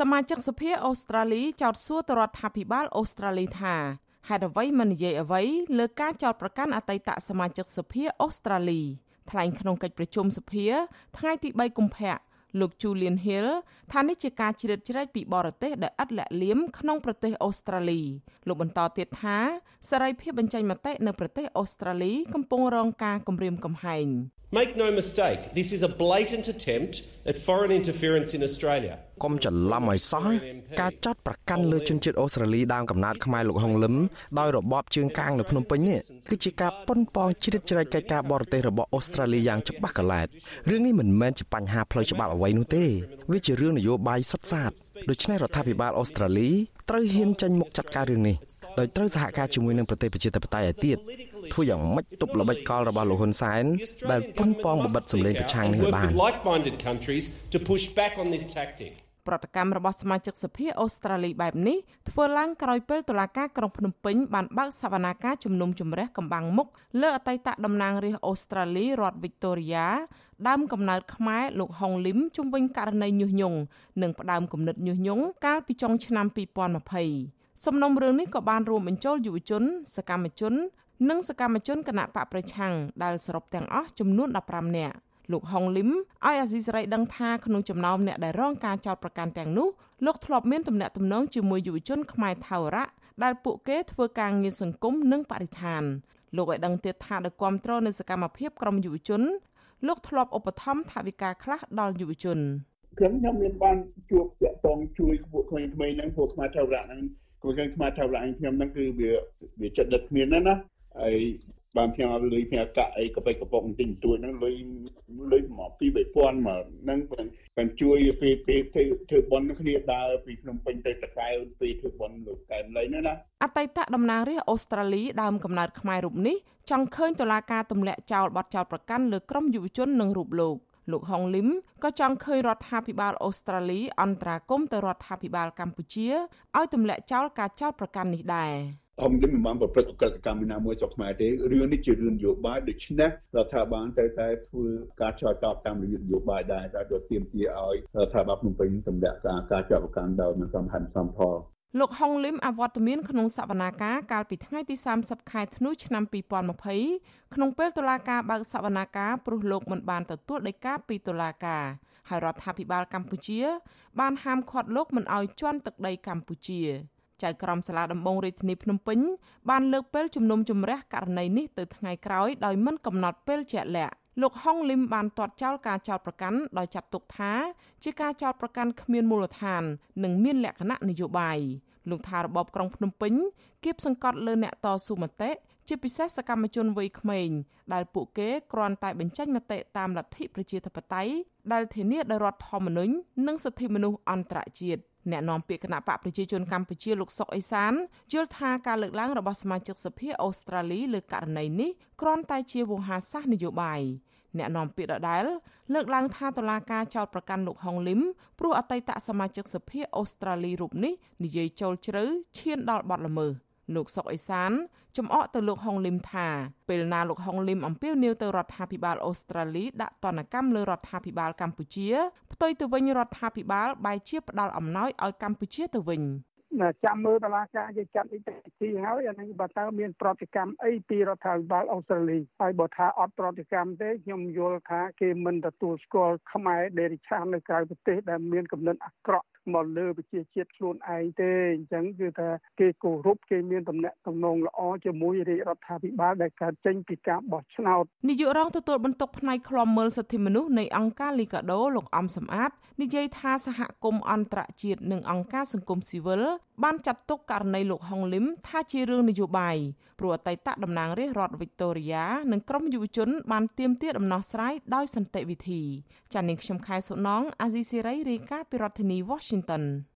សមាជិកសភាអូស្ត្រាលីចោទសួរទៅរដ្ឋាភិបាលអូស្ត្រាលីថាហេតុអ្វីមិននិយាយអ្វីលើការចោទប្រកាន់អតីតសមាជិកសភាអូស្ត្រាលីថ្លែងក្នុងកិច្ចប្រជុំសភាថ្ងៃទី3កុម្ភៈលោក Julian Hill ថានេះជាការជ្រៀតជ្រែកពីបរទេសដែលឥតលាក់លៀមក្នុងប្រទេសអូស្ត្រាលីលោកបន្តទៀតថាសេរីភាពបញ្ចេញមតិនៅប្រទេសអូស្ត្រាលីកំពុងរងការគំរាមកំហែង Make no mistake this is a blatant attempt at foreign interference in Australia កុំច្រឡំឲ្យសោះការចោតប្រកាន់លើជនជាតិអូស្ត្រាលីដើមកំណើតខ្មែរលោកហុងលឹមដោយរបបជើងកាងនៅភ្នំពេញនេះគឺជាការប៉ុនប៉ងជ្រៀតជ្រែកកិច្ចការបរទេសរបស់អូស្ត្រាលីយ៉ាងច្បាស់កឡែតរឿងនេះមិនមែនជាបញ្ហាផ្លូវច្បាប់អ្វីនោះទេវាជារឿងនយោបាយសុទ្ធសាធដូច្នេះរដ្ឋាភិបាលអូស្ត្រាលីត្រូវហ៊ានចេញមុខចាត់ការរឿងនេះ ដោយត្រូវសហការជាមួយនឹងប្រទេសប្រជាធិបតេយ្យឲ្យទៀតធ្វើយ៉ាងម៉េចទប់ល្បិចកលរបស់លោកហ៊ុនសែនដែលប៉ុនប៉ងបបិទសម្លេងប្រឆាំងនេះឲ្យបានប្រតិកម្មរបស់សមាជិកសភាអូស្ត្រាលីបែបនេះធ្វើឡើងក្រោយពេលតុលាការក្រុងភ្នំពេញបានបើកសវនាការជំនុំជម្រះកម្បាំងមុខលើអតីតតំណាងរាស្ត្រអូស្ត្រាលីរដ្ឋវីកតូរីយ៉ាដើមកំណើតខ្មែរលោកហុងលឹមជំវិញករណីញុះញង់និងផ្ដើមគំនិតញុះញង់កាលពីចុងឆ្នាំ2020 សំណុំរឿងនេះក៏បានរួមបញ្ចូលយុវជន សកម្មជន និងសកម្មជនគណៈបកប្រឆាំងដែលសរុបទាំងអស់ចំនួន15នាក់លោកហុងលឹមឲ្យអាស៊ីសេរីដឹងថាក្នុងចំណោមអ្នកដែលរងការចោទប្រកាន់ទាំងនោះលោកធ្លាប់មានទំនាក់ទំនងជាមួយយុវជនខ្មែរថៅរៈដែលពួកគេធ្វើការងារសង្គមនិងបរិស្ថានលោកឲ្យដឹងទៀតថាដោយគ្រប់គ្រងនៅសកម្មភាពក្រមយុវជន លោកធ្លាប់ឧបត្ថម្ភថវិកាខ្លះដល់យុវជនខ្ញុំខ្ញុំមានបានជួបតាក់ទងជួយពួកក្មេងៗហ្នឹងពួកខ្មែរថៅរៈហ្នឹង ពួកខ្មែរថៅរៈខ្ញុំហ្នឹងគឺវាវាចិត្តដិតគ្នាណាណាហើយបានខ្ញុំអត់លុយខ្ញុំកាក់អីកប៉ិកកប៉ុកបន្តិចបន្តួចហ្នឹងលុយលុយមកពី3000មកហ្នឹងបានជួយពេលពេលធ្វើធ្វើបន់គ្នាដើរពីភ្នំពេញទៅតកែវពេលធ្វើបន់លោកកែមលៃហ្នឹងណាអតីតតំណាងរាស្ត្រអូស្ត្រាលីដើមកំណើតខ្មែររូបនេះចង់ឃើញតុលាការទម្លាក់ចោលបទចោទប្រកាន់លើក្រុមយុវជននិងរូបលោក លោកហុងលឹមក៏ចង់ឃើញរដ្ឋាភិបាលអូស្ត្រាលីអន្តរាគមន៍ទៅរដ្ឋាភិបាលកម្ពុជាឲ្យទម្លាក់ចោលការចោទប្រកាន់នេះដែរអមមិនបានប្រព្រឹត្តកិច្ចកម្មណាមួយស្រុកខ្មែរទេរឿងនេះជារឿងនយោបាយដូច្នេះរដ្ឋាភិបាលត្រូវតែធ្វើការឆ្លើយតបតាមរបៀបនយោបាយដែរតែទៅទាមទារឲ្យរដ្ឋាភិបាលភ្នំពេញទម្លាក់ការការចាប់ប្រកាន់ដោយមិនសមហេតុសមផល លោកហុងលឹមអវត្តមានក្នុងសវនាការកាលពីថ្ងៃទី30ខែធ្នូឆ្នាំ2020ក្នុងពេលតុលាការបើកសវនាការព្រោះលោកមិនបានទទួលដីកាពីតុលាការហើយរដ្ឋាភិបាលកម្ពុជា បានហាមឃាត់លោកមិនឲ្យជន់ទឹកដីកម្ពុជាចៅក្រមសាលាដំបងរាជធានីភ្នំពេញបានលើកពេលជំនុំជម្រះករណីនេះទៅថ្ងៃក្រោយដោយមិនកំណត់ពេលជាក់លាក់ លោកហុងលឹមបានទាត់ចោលការចោទប្រកាន់ដោយចាត់ទុកថា ជាការចោទប្រកាន់គ្មានមូលដ្ឋាន និងមានលក្ខណៈនយោបាយលោកថារបបក្រុងភ្នំពេញគៀបសង្កត់លើអ្នកតស៊ូមតិជាពិសេសសកម្មជនវ័យក្មេងដែលពួកគេគ្រាន់តែបញ្ចេញមតិតាមលទ្ធិប្រជាធិបតេយ្យដែលធានាដោយរដ្ឋធម្មនុញ្ញនិងសិទ្ធិមនុស្សអន្តរជាតិ អ្នកនាំពាក្យគណៈបកប្រជាជនកម្ពុជាលោកសុកអេសានយល់ថាការលើកឡើងរបស់សមាជិកសភាអូស្ត្រាលីលើករណីនេះគ្រាន់តែជាវោហារសាស្ត្រនយោបាយអ្នកនាំពាក្យដដែលលើកឡើងថាតឡាការចោតប្រកាន់លោកហុងលឹមព្រោះអតីតសមាជិកសភាអូស្ត្រាលីរូបនេះនិយាយចូលជ្រៅឈានដល់បទល្មើស លោកសុកអេសានចំអកទៅលោកហុងលឹមថាពេលណាលោកហុងលឹមអំពាវនាវទៅរដ្ឋាភិបាលអូស្ត្រាលីដាក់ទណ្ឌកម្មលើរដ្ឋាភិបាលកម្ពុជាផ្ទុយទៅវិញរដ្ឋាភិបាលបែរជាផ្ដាល់អំណោយឲ្យកម្ពុជាទៅវិញចាំមើលតឡាការគេចាត់អ៊ីតេទីហើយអានេះបើតើមានប្រតិកម្មអីពីរដ្ឋាភិបាលអូស្ត្រាលីហើយបើថាអត់ប្រតិកម្មទេខ្ញុំយល់ថាគេមិនទទួលស្គាល់ខ្មែរដេរិឆាននៅក្រៅប្រទេសដែលមានកំណត់អាក្រក់ មកលើប្រជាជាតិខ្លួនឯងទេអញ្ចឹងគឺថាគេគោរពគេមានតំណែងតំណងល្អជាមួយរាជរដ្ឋាភិបាលដែលកើតចេញពីការបោះឆ្នោតនាយករងទទួលបន្ទុកផ្នែកឃ្លាំមើលសិទ្ធិមនុស្សនៃអង្គការលីកាដូលោកអំសំអាតនិយាយថាសហគមន៍អន្តរជាតិនិងអង្គការសង្គមស៊ីវិលបានចាត់ទុកករណីលោកហុងលឹមថាជារឿងនយោបាយព្រោះអតីតតំណាងរាស្ត្ររដ្ឋវីកតូរីយ៉ានិងក្រុមយុវជន បានទាមទារដំណោះស្រាយដោយសន្តិវិធីចា៎នាងខ្ញុំខែសុណងអាស៊ីសេរីរាយការណ៍ពីរដ្ឋធានី Washington